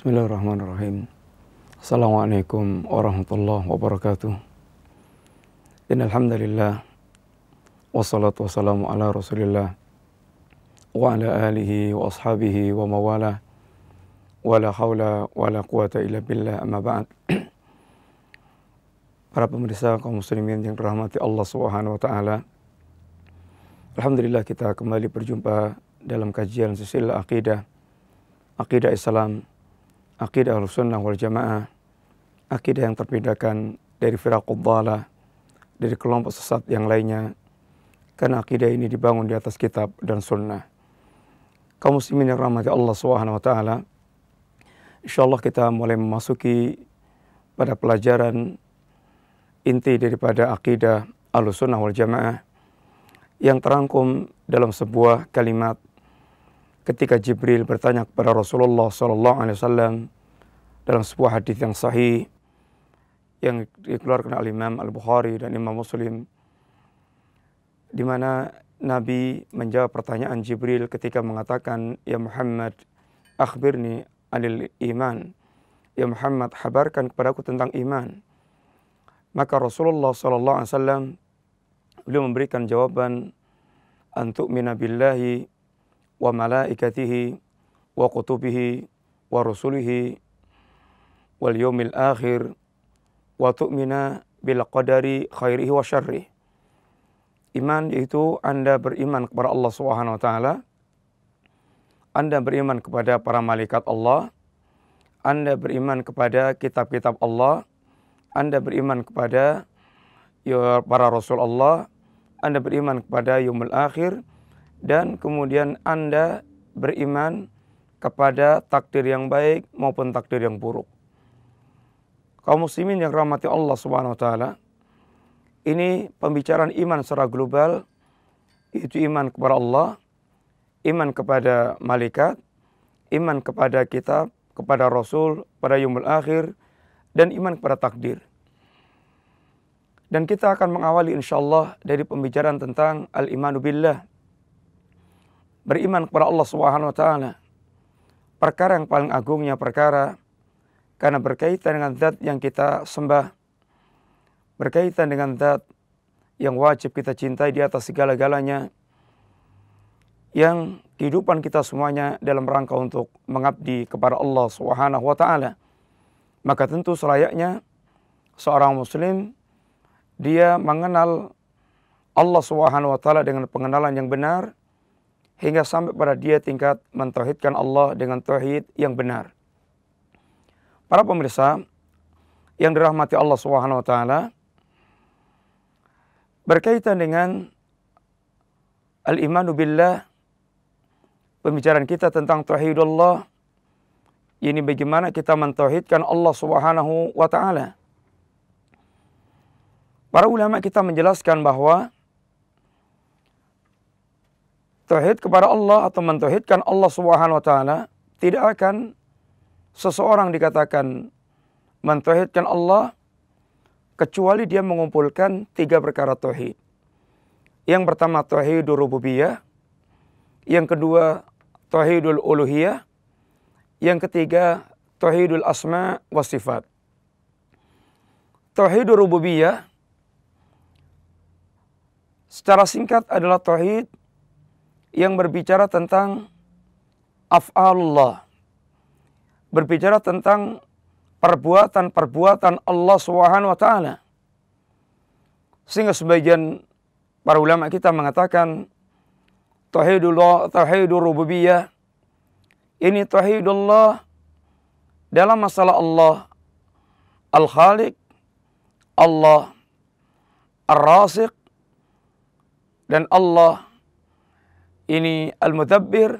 Bismillahirrahmanirrahim. Assalamualaikum warahmatullahi wabarakatuh. Innalhamdulillah wassalatu wassalamu ala Rasulillah wa ala alihi wa ashabihi wa mawala wa la hawla wa la quwata illa billah amma ba'd. Para pemirsa kaum muslimin yang dirahmati Allah Subhanahu wa taala. Alhamdulillah kita kembali berjumpa dalam kajian silsilah akidah, akidah Islam akidah al-sunnah wal jamaah, akidah yang terbedakan dari firaqud dhalah, dari kelompok sesat yang lainnya, karena akidah ini dibangun di atas kitab dan sunnah. Kaum muslimin yang rahmati Allah Subhanahu wa taala, insyaallah kita mulai memasuki pada pelajaran inti daripada akidah al-sunnah wal jamaah yang terangkum dalam sebuah kalimat ketika Jibril bertanya kepada Rasulullah sallallahu alaihi wasallam dalam sebuah hadis yang sahih yang dikeluarkan oleh Imam Al-Bukhari dan Imam Muslim di mana Nabi menjawab pertanyaan Jibril ketika mengatakan ya Muhammad akhbirni anil iman. Ya Muhammad habarkan kepadaku tentang iman. Maka Rasulullah sallallahu alaihi wasallam beliau memberikan jawaban antuk minabillahi wa malaikatihi wa kutubihi wa rusulihi wal yawmil akhir wa tu'mina bil qadari khairihi wa syarrih. Iman yaitu Anda beriman kepada Allah Subhanahu wa taala. Anda beriman kepada para malaikat Allah. Anda beriman kepada kitab-kitab Allah. Anda beriman kepada ya, para rasul Allah. Anda beriman kepada yaumul akhir dan kemudian Anda beriman kepada takdir yang baik maupun takdir yang buruk. Kaum muslimin yang rahmati Allah Subhanahu wa taala, ini pembicaraan iman secara global itu iman kepada Allah, iman kepada malaikat, iman kepada kitab, kepada rasul, pada yaumul akhir dan iman kepada takdir. Dan kita akan mengawali insyaallah dari pembicaraan tentang al-imanu billah, beriman kepada Allah Subhanahu wa taala. Perkara yang paling agungnya perkara karena berkaitan dengan zat yang kita sembah. Berkaitan dengan zat yang wajib kita cintai di atas segala-galanya. Yang kehidupan kita semuanya dalam rangka untuk mengabdi kepada Allah Subhanahu wa taala. Maka tentu selayaknya seorang muslim dia mengenal Allah Subhanahu wa taala dengan pengenalan yang benar hingga sampai pada dia tingkat mentauhidkan Allah dengan tauhid yang benar. Para pemirsa yang dirahmati Allah Subhanahu wa taala berkaitan dengan al-imanu billah pembicaraan kita tentang tauhidullah ini bagaimana kita mentauhidkan Allah Subhanahu wa taala. Para ulama kita menjelaskan bahwa tauhid kepada Allah atau mentauhidkan Allah Subhanahu wa taala tidak akan seseorang dikatakan mentauhidkan Allah kecuali dia mengumpulkan tiga perkara tauhid. Yang pertama tauhidul rububiyah, yang kedua tauhidul uluhiyah, yang ketiga tauhidul asma wa sifat. Tauhidul rububiyah secara singkat adalah tauhid yang berbicara tentang af'alullah. Berbicara tentang perbuatan-perbuatan Allah taala. Sehingga sebagian para ulama kita mengatakan tauhidullah, tauhidur rububiyah ini tauhidullah dalam masalah Allah Al-Khaliq, Allah Ar-Raziq dan Allah ini al-mudabbir.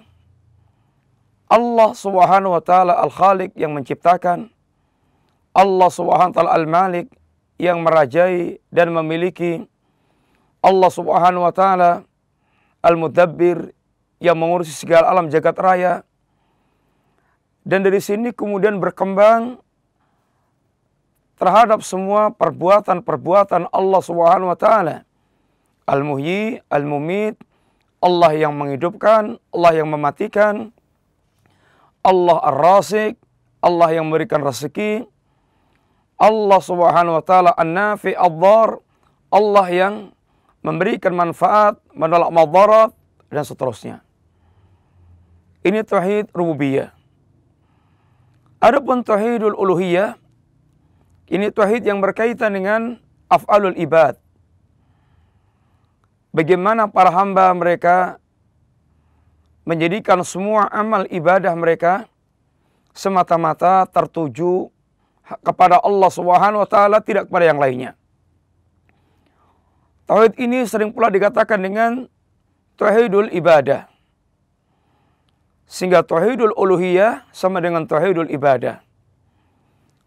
Allah Subhanahu wa taala al-Khaliq yang menciptakan. Allah Subhanahu wa taala al-Malik yang merajai dan memiliki. Allah Subhanahu wa taala al-mudabbir yang mengurusi segala alam jagat raya. Dan dari sini kemudian berkembang terhadap semua perbuatan-perbuatan Allah Subhanahu wa taala. Al-muhyi al-mumit Allah yang menghidupkan, Allah yang mematikan, Allah ar-razik, Allah yang memberikan rezeki, Allah Subhanahu wa taala an-nafi ad Allah yang memberikan manfaat, menolak madarat dan seterusnya. Ini tauhid rububiyah. Adapun tauhidul uluhiyah ini tauhid yang berkaitan dengan af'alul ibad. Bagaimana para hamba mereka menjadikan semua amal ibadah mereka semata-mata tertuju kepada Allah Subhanahu wa taala tidak kepada yang lainnya. Tauhid ini sering pula dikatakan dengan tauhidul ibadah. Sehingga tauhidul uluhiyah sama dengan tauhidul ibadah.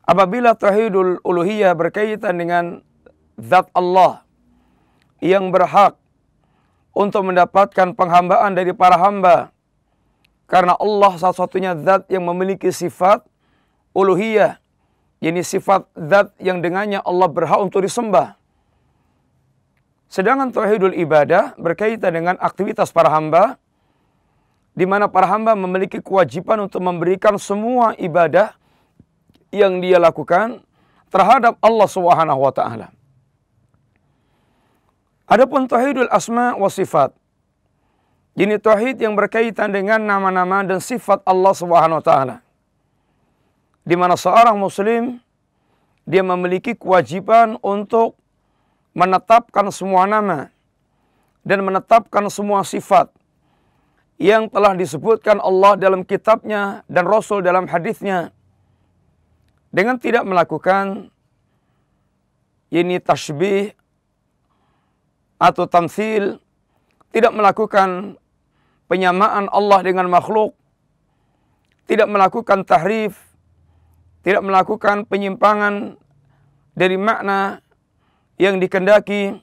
Apabila tauhidul uluhiyah berkaitan dengan zat Allah yang berhak untuk mendapatkan penghambaan dari para hamba. Karena Allah satu-satunya zat yang memiliki sifat uluhiyah ini sifat zat yang dengannya Allah berhak untuk disembah. Sedangkan tauhidul ibadah berkaitan dengan aktivitas para hamba di mana para hamba memiliki kewajiban untuk memberikan semua ibadah yang dia lakukan terhadap Allah Subhanahu wa taala. Adapun tauhidul asma wa sifat. Ini tauhid yang berkaitan dengan nama-nama dan sifat Allah Subhanahu wa taala. Di mana seorang muslim dia memiliki kewajiban untuk menetapkan semua nama dan menetapkan semua sifat yang telah disebutkan Allah dalam kitabnya dan Rasul dalam hadisnya dengan tidak melakukan ini tasbih atau tamsil tidak melakukan penyamaan Allah dengan makhluk tidak melakukan tahrif tidak melakukan penyimpangan dari makna yang dikendaki,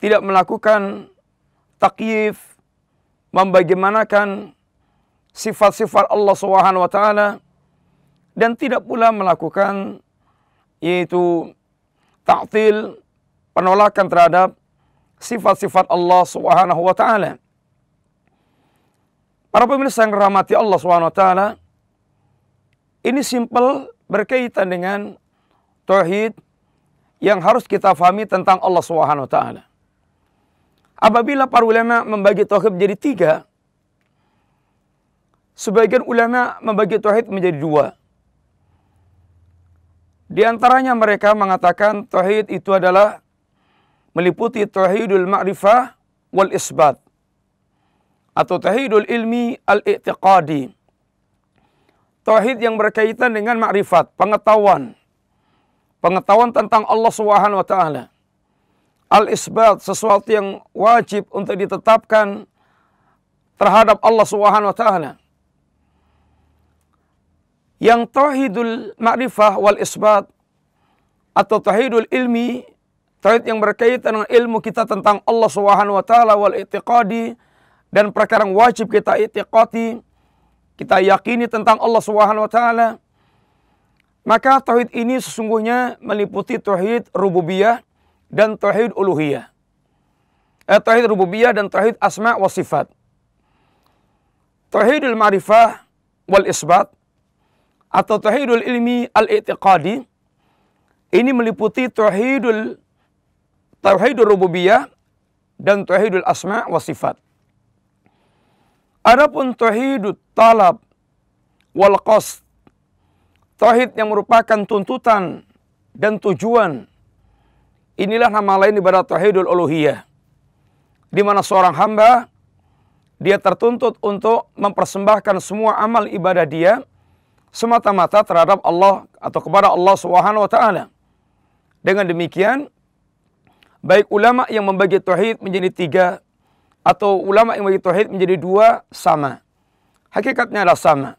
tidak melakukan takyif, membagaimanakan sifat-sifat Allah Subhanahu wa taala dan tidak pula melakukan yaitu ta'til penolakan terhadap sifat-sifat Allah Subhanahu wa taala. Para pemirsa yang rahmati Allah Subhanahu wa taala, ini simple berkaitan dengan tauhid yang harus kita fahami tentang Allah Subhanahu wa taala. Apabila para ulama membagi tauhid menjadi tiga, sebagian ulama membagi tauhid menjadi dua. Di antaranya mereka mengatakan tauhid itu adalah meliputi tauhidul ma'rifah wal isbat atau tauhidul ilmi al-i'tiqadi Tauhid yang berkaitan dengan makrifat, pengetahuan. Pengetahuan tentang Allah Subhanahu wa taala. Al-isbat sesuatu yang wajib untuk ditetapkan terhadap Allah Subhanahu wa taala. Yang tauhidul ma'rifah wal isbat atau tauhidul ilmi, tauhid yang berkaitan dengan ilmu kita tentang Allah Subhanahu wa taala wal i'tiqadi dan perkara yang wajib kita i'tiqati kita yakini tentang Allah Subhanahu wa taala, maka tauhid ini sesungguhnya meliputi tauhid rububiyah dan tauhid uluhiyah. Eh, tauhid rububiyah dan tauhid asma wa sifat. Tauhidul ma'rifah wal isbat atau tauhidul ilmi al-i'tiqadi ini meliputi tauhidul tauhidul rububiyah dan tauhidul asma wa sifat. Adapun tauhidut talab wal qasd tauhid yang merupakan tuntutan dan tujuan inilah nama lain ibadah tauhidul uluhiyah di mana seorang hamba dia tertuntut untuk mempersembahkan semua amal ibadah dia semata-mata terhadap Allah atau kepada Allah Subhanahu wa taala. Dengan demikian baik ulama yang membagi tauhid menjadi tiga atau ulama yang bagi tauhid menjadi dua sama. Hakikatnya adalah sama.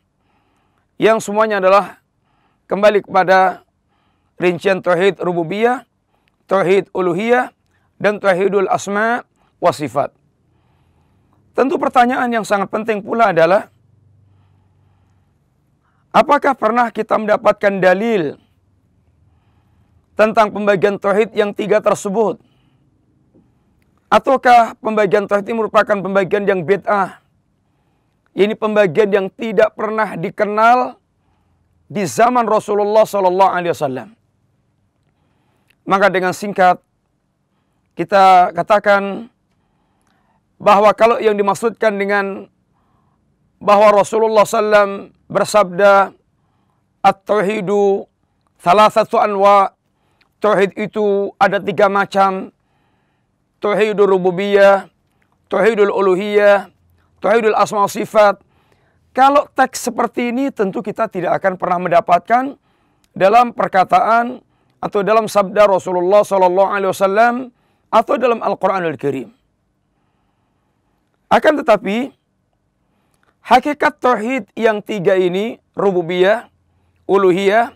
Yang semuanya adalah kembali kepada rincian tauhid rububiyah, tauhid uluhiyah, dan tauhidul asma wa sifat. Tentu pertanyaan yang sangat penting pula adalah apakah pernah kita mendapatkan dalil tentang pembagian tauhid yang tiga tersebut? Ataukah pembagian tauhid ini merupakan pembagian yang bid'ah? Ini pembagian yang tidak pernah dikenal di zaman Rasulullah Sallallahu Alaihi Wasallam. Maka dengan singkat kita katakan bahwa kalau yang dimaksudkan dengan bahwa Rasulullah SAW bersabda At-tauhidu salah satu anwa Tauhid itu ada tiga macam Tauhidul rububiyah Tauhidul uluhiyah Tauhidul asma sifat Kalau teks seperti ini tentu kita tidak akan pernah mendapatkan dalam perkataan atau dalam sabda Rasulullah Sallallahu Alaihi Wasallam atau dalam Al-Quranul Karim. Akan tetapi hakikat tauhid yang tiga ini rububiyah, uluhiyah,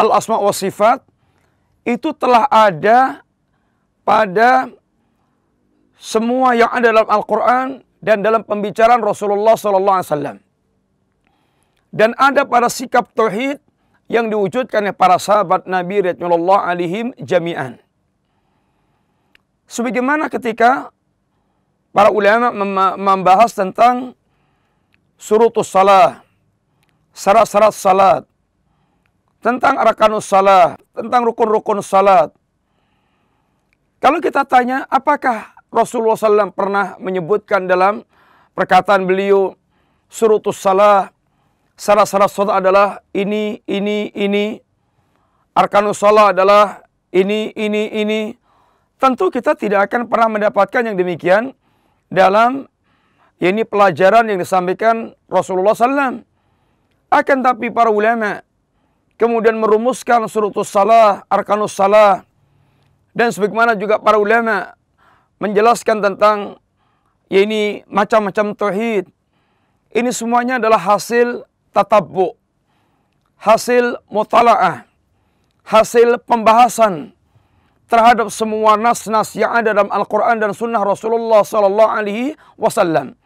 al-asma wa sifat itu telah ada pada semua yang ada dalam Al-Quran dan dalam pembicaraan Rasulullah Wasallam. Dan ada pada sikap tauhid yang diwujudkan oleh para sahabat Nabi radhiyallahu alaihim jami'an. Sebagaimana ketika para ulama membahas tentang surutus salah, syarat-syarat salat, tentang arkanus salat, tentang rukun-rukun salat. Kalau kita tanya, apakah Rasulullah SAW pernah menyebutkan dalam perkataan beliau surutus salah, syarat-syarat salat adalah ini, ini, ini, arkanus salat adalah ini, ini, ini, Tentu kita tidak akan pernah mendapatkan yang demikian dalam ini pelajaran yang disampaikan Rasulullah SAW. Akan tapi para ulama kemudian merumuskan surutus salah, arkanus salah, dan sebagaimana juga para ulama menjelaskan tentang ya ini macam-macam tauhid. Ini semuanya adalah hasil tatabbu, hasil mutalaah, hasil pembahasan terhadap semua nas-nas yang ada dalam Al-Quran dan Sunnah Rasulullah Sallallahu Alaihi Wasallam.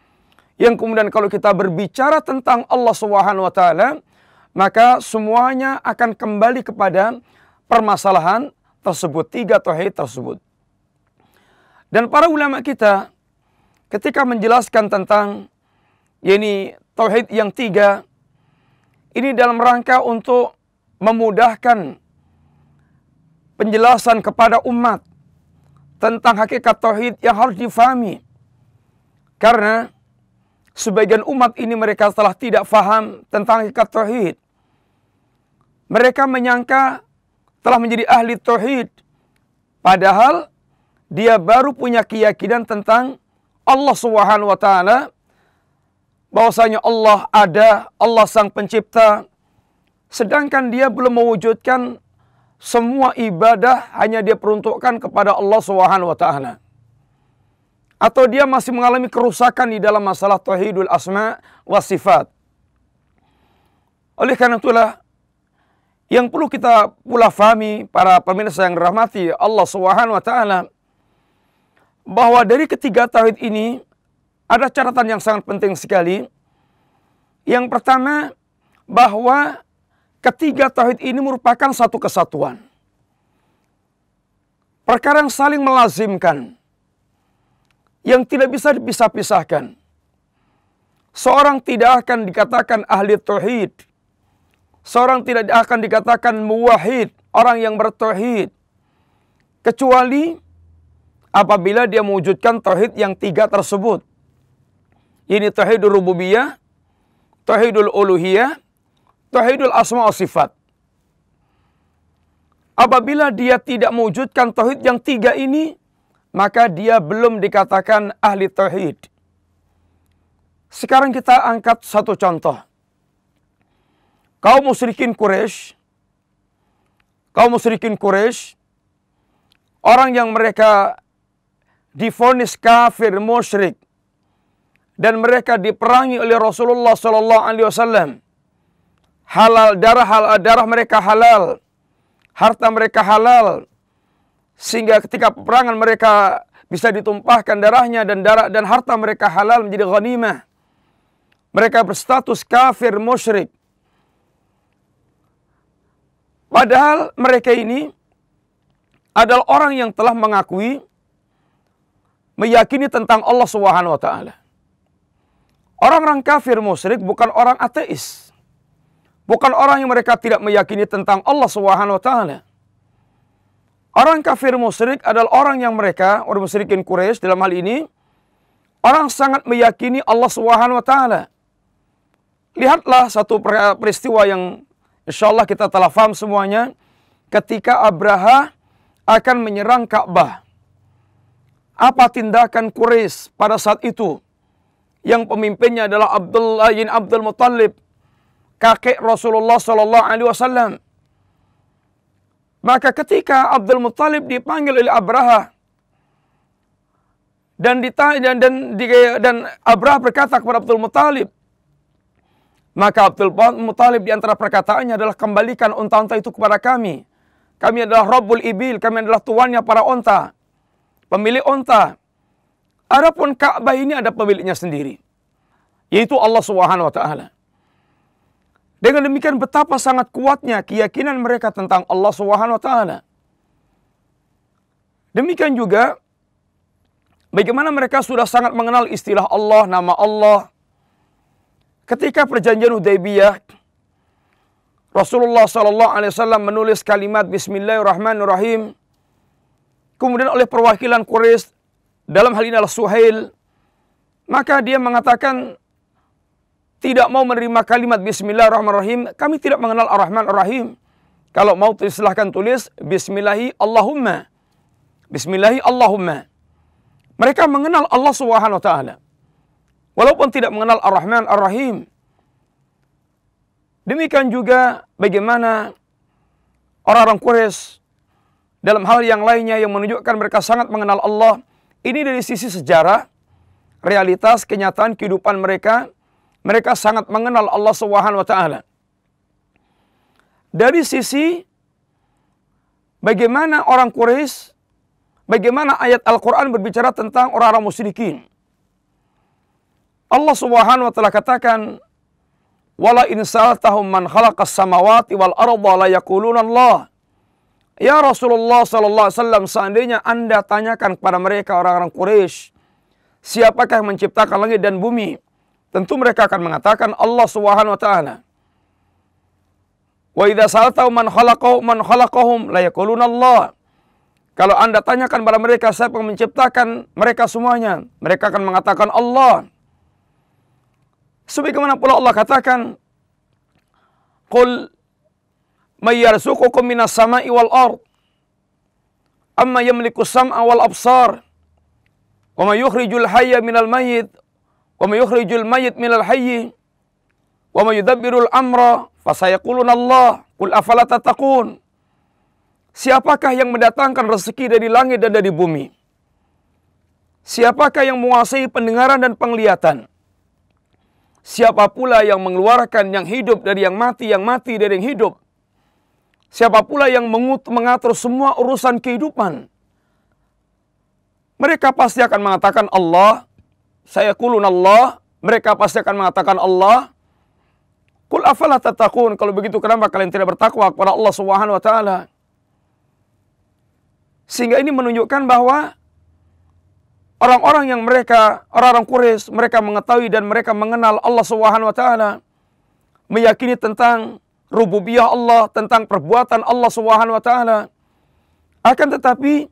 Yang kemudian kalau kita berbicara tentang Allah Subhanahu Wa Taala, maka semuanya akan kembali kepada permasalahan tersebut, tiga tauhid tersebut. Dan para ulama kita ketika menjelaskan tentang ini tauhid yang tiga, ini dalam rangka untuk memudahkan penjelasan kepada umat tentang hakikat tauhid yang harus difahami. Karena sebagian umat ini mereka telah tidak faham tentang hakikat tauhid. Mereka menyangka telah menjadi ahli tauhid padahal dia baru punya keyakinan tentang Allah Subhanahu wa taala bahwasanya Allah ada, Allah sang pencipta sedangkan dia belum mewujudkan semua ibadah hanya dia peruntukkan kepada Allah Subhanahu wa taala. Atau dia masih mengalami kerusakan di dalam masalah tauhidul asma wa sifat. Oleh karena itulah yang perlu kita pula fahami para pemirsa yang dirahmati Allah Subhanahu wa taala bahwa dari ketiga tauhid ini ada catatan yang sangat penting sekali. Yang pertama bahwa Ketiga tauhid ini merupakan satu kesatuan. Perkara yang saling melazimkan. Yang tidak bisa dipisah-pisahkan. Seorang tidak akan dikatakan ahli tauhid. Seorang tidak akan dikatakan muwahid, orang yang bertauhid. Kecuali apabila dia mewujudkan tauhid yang tiga tersebut. Ini tauhidul rububiyah, tauhidul uluhiyah, tauhidul asma wa sifat. Apabila dia tidak mewujudkan tauhid yang tiga ini, maka dia belum dikatakan ahli tauhid. Sekarang kita angkat satu contoh. Kaum musyrikin Quraisy, kaum musyrikin Quraisy, orang yang mereka difonis kafir musyrik dan mereka diperangi oleh Rasulullah sallallahu alaihi wasallam halal darah hal, darah mereka halal, harta mereka halal, sehingga ketika peperangan mereka bisa ditumpahkan darahnya dan darah dan harta mereka halal menjadi ghanimah. Mereka berstatus kafir musyrik. Padahal mereka ini adalah orang yang telah mengakui meyakini tentang Allah Subhanahu wa taala. Orang-orang kafir musyrik bukan orang ateis Bukan orang yang mereka tidak meyakini tentang Allah Subhanahu wa taala. Orang kafir musyrik adalah orang yang mereka, orang musyrikin Quraisy dalam hal ini, orang sangat meyakini Allah Subhanahu wa taala. Lihatlah satu peristiwa yang insya Allah kita telah faham semuanya ketika Abraha akan menyerang Ka'bah. Apa tindakan Quraisy pada saat itu? Yang pemimpinnya adalah Abdullah bin Abdul Muttalib, kakek Rasulullah Sallallahu Alaihi Wasallam. Maka ketika Abdul Muttalib dipanggil oleh Abraha dan ditanya dan dan, Abraha berkata kepada Abdul Muttalib, maka Abdul Muttalib di antara perkataannya adalah kembalikan unta-unta itu kepada kami. Kami adalah Rabbul Ibil, kami adalah tuannya para unta. Pemilik unta. Adapun Ka'bah ini ada pemiliknya sendiri. Yaitu Allah Subhanahu wa taala. Dengan demikian betapa sangat kuatnya keyakinan mereka tentang Allah Subhanahu wa taala. Demikian juga bagaimana mereka sudah sangat mengenal istilah Allah, nama Allah. Ketika perjanjian Hudaybiyah Rasulullah sallallahu alaihi wasallam menulis kalimat bismillahirrahmanirrahim kemudian oleh perwakilan Quraisy dalam hal ini adalah Suhail maka dia mengatakan tidak mau menerima kalimat Bismillahirrahmanirrahim, kami tidak mengenal Ar-Rahman Ar-Rahim. Kalau mau silahkan tulis Bismillahi Allahumma. Bismillahi Allahumma. Mereka mengenal Allah Subhanahu wa taala. Walaupun tidak mengenal Ar-Rahman Ar-Rahim. Demikian juga bagaimana orang-orang Quraisy dalam hal yang lainnya yang menunjukkan mereka sangat mengenal Allah. Ini dari sisi sejarah, realitas, kenyataan kehidupan mereka mereka sangat mengenal Allah Subhanahu wa taala. Dari sisi bagaimana orang Quraisy bagaimana ayat Al-Qur'an berbicara tentang orang-orang musyrikin. Allah Subhanahu wa taala katakan wala in man khalaqas samawati wal arda la yaquluna Allah. Ya Rasulullah sallallahu alaihi wasallam seandainya Anda tanyakan kepada mereka orang-orang Quraisy siapakah yang menciptakan langit dan bumi? tentu mereka akan mengatakan Allah Subhanahu wa taala. Wa idza sa'alta man khalaqahu man khalaqahum la yaquluna Allah. Kalau Anda tanyakan pada mereka siapa yang menciptakan mereka semuanya, mereka akan mengatakan Allah. Sebagaimana pula Allah katakan, "Qul may yarzuqukum minas sama'i wal ard." Amma yamliku sam'a wal absar. Wa may yukhrijul hayya minal mayyit wa may yukhrijul mayyit minal hayyi wa may yudabbirul amra fasayaquluna Allah qul afala tattaqun Siapakah yang mendatangkan rezeki dari langit dan dari bumi? Siapakah yang menguasai pendengaran dan penglihatan? Siapa pula yang mengeluarkan yang hidup dari yang mati, yang mati dari yang hidup? Siapa pula yang mengatur semua urusan kehidupan? Mereka pasti akan mengatakan Allah, saya kulun Allah, mereka pasti akan mengatakan Allah. Kul afala tatakun, kalau begitu kenapa kalian tidak bertakwa kepada Allah Subhanahu wa taala? Sehingga ini menunjukkan bahwa orang-orang yang mereka, orang-orang Quraisy, mereka mengetahui dan mereka mengenal Allah Subhanahu wa taala, meyakini tentang rububiyah Allah, tentang perbuatan Allah Subhanahu wa taala. Akan tetapi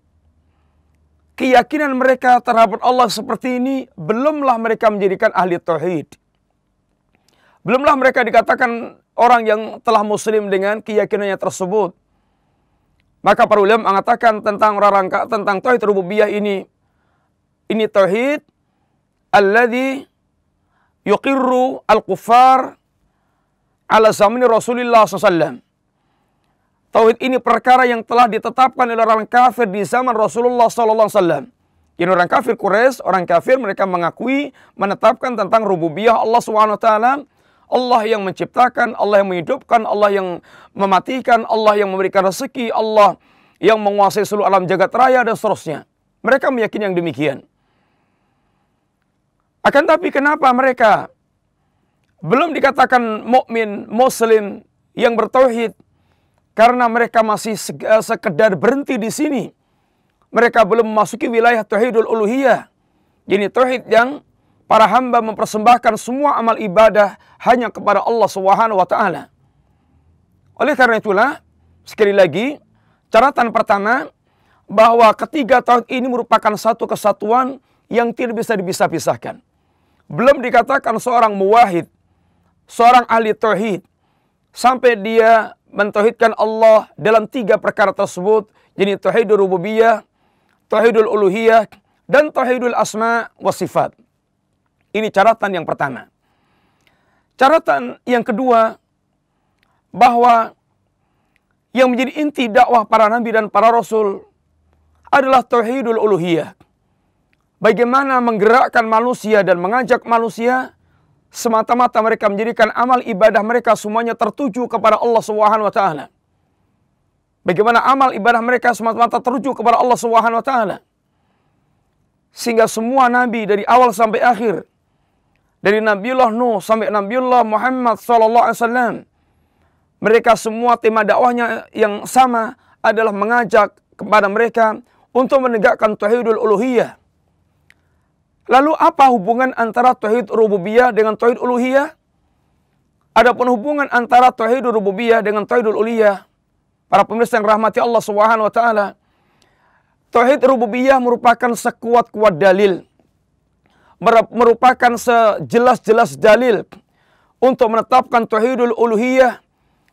keyakinan mereka terhadap Allah seperti ini, belumlah mereka menjadikan ahli tauhid. Belumlah mereka dikatakan orang yang telah muslim dengan keyakinannya tersebut. Maka para ulama mengatakan tentang rangka tentang tauhid rububiyah ini ini tauhid alladhi yuqirru al-kuffar ala zamani Rasulullah SAW. Tauhid ini perkara yang telah ditetapkan oleh orang kafir di zaman Rasulullah wasallam. Ini orang kafir Quraisy, orang kafir mereka mengakui menetapkan tentang rububiyah Allah taala. Allah yang menciptakan, Allah yang menghidupkan, Allah yang mematikan, Allah yang memberikan rezeki, Allah yang menguasai seluruh alam jagat raya dan seterusnya. Mereka meyakini yang demikian. Akan tapi kenapa mereka belum dikatakan mukmin, muslim yang bertauhid, karena mereka masih eh, sekedar berhenti di sini. Mereka belum memasuki wilayah tauhidul uluhiyah. Ini tauhid yang para hamba mempersembahkan semua amal ibadah hanya kepada Allah Subhanahu wa taala. Oleh karena itulah, sekali lagi, catatan pertama, bahwa ketiga tauhid ini merupakan satu kesatuan yang tidak bisa dipisah-pisahkan. Belum dikatakan seorang muwahid, seorang ahli tauhid, sampai dia mentauhidkan Allah dalam tiga perkara tersebut, jadi tauhidul rububiyah, tauhidul uluhiyah, dan tauhidul asma wa sifat. Ini catatan yang pertama. Catatan yang kedua, bahwa yang menjadi inti dakwah para nabi dan para rasul adalah tauhidul uluhiyah. Bagaimana menggerakkan manusia dan mengajak manusia semata-mata mereka menjadikan amal ibadah mereka semuanya tertuju kepada Allah Subhanahu wa taala. Bagaimana amal ibadah mereka semata-mata tertuju kepada Allah Subhanahu wa taala. Sehingga semua nabi dari awal sampai akhir dari Nabiullah Nuh sampai Nabiullah Muhammad sallallahu alaihi wasallam mereka semua tema dakwahnya yang sama adalah mengajak kepada mereka untuk menegakkan tauhidul uluhiyah. Lalu apa hubungan antara tauhid rububiyah dengan tauhid uluhiyah? Adapun hubungan antara tauhid rububiyah dengan tauhidul uluhiyah, para pemirsa yang rahmati Allah Subhanahu wa taala, tauhid rububiyah merupakan sekuat-kuat dalil merupakan sejelas-jelas dalil untuk menetapkan tauhidul uluhiyah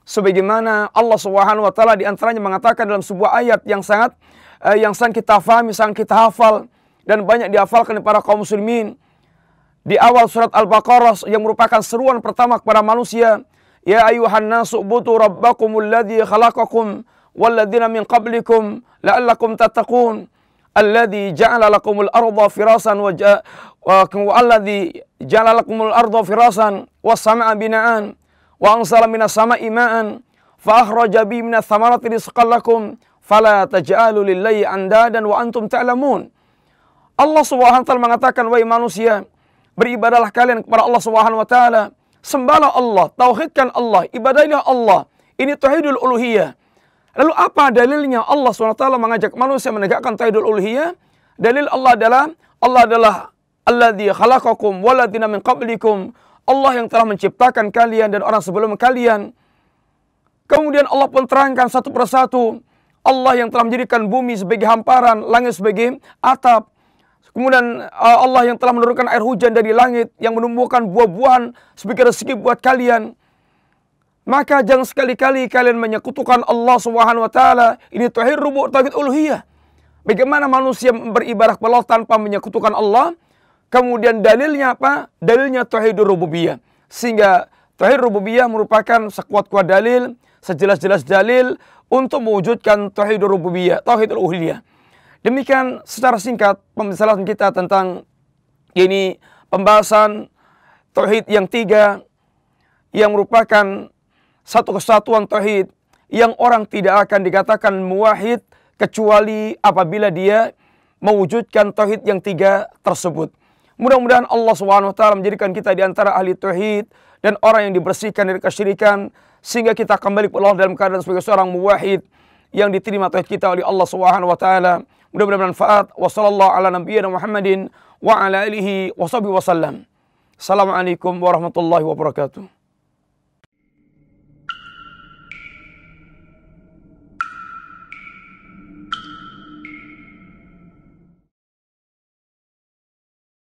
sebagaimana Allah Subhanahu wa taala di antaranya mengatakan dalam sebuah ayat yang sangat uh, yang sangat kita fahami, sangat kita hafal dan banyak dihafalkan para kaum muslimin di awal surat Al-Baqarah yang merupakan seruan pertama kepada manusia ya ayuhan nasu butu rabbakumul ladzi khalaqakum walladzina min qablikum la'allakum tattaqun alladzi ja'ala lakumul arda firasan wa wa alladzi ja'ala lakumul arda firasan was sama'a bina'an wa ansala minas sama'i ma'an fa akhraja bi minas thamarati rizqan lakum fala taj'alu lillahi andadan wa antum ta'lamun. Allah Subhanahu wa taala mengatakan wahai manusia beribadahlah kalian kepada Allah Subhanahu wa taala sembahlah Allah tauhidkan Allah ibadahlah Allah ini tauhidul uluhiyah lalu apa dalilnya Allah Subhanahu wa taala mengajak manusia menegakkan tauhidul uluhiyah dalil Allah adalah Allah adalah alladzi khalaqakum waladina min qablikum Allah yang telah menciptakan kalian dan orang sebelum kalian. Kemudian Allah pun terangkan satu persatu. Allah yang telah menjadikan bumi sebagai hamparan, langit sebagai atap. Kemudian uh, Allah yang telah menurunkan air hujan dari langit yang menumbuhkan buah-buahan sebagai rezeki buat kalian. Maka jangan sekali-kali kalian menyekutukan Allah Subhanahu wa taala. Ini tauhid rubu' tauhid uluhiyah. Bagaimana manusia beribadah kepada Allah tanpa menyekutukan Allah? Kemudian dalilnya apa? Dalilnya tauhidur rububiyah. Sehingga tauhid rububiyah merupakan sekuat-kuat dalil, sejelas-jelas dalil untuk mewujudkan tauhidur rububiyah, tauhid uluhiyah. Demikian secara singkat pembicaraan kita tentang ini pembahasan tauhid yang tiga yang merupakan satu kesatuan tauhid yang orang tidak akan dikatakan muwahid kecuali apabila dia mewujudkan tauhid yang tiga tersebut. Mudah-mudahan Allah Subhanahu wa taala menjadikan kita di antara ahli tauhid dan orang yang dibersihkan dari kesyirikan sehingga kita kembali ke Allah dalam keadaan sebagai seorang muwahhid yang diterima tauhid kita oleh Allah Subhanahu wa taala. Mudah-mudahan bermanfaat. Wassallallahu ala nabiyyina Muhammadin wa ala alihi wa wasallam. Assalamualaikum warahmatullahi wabarakatuh.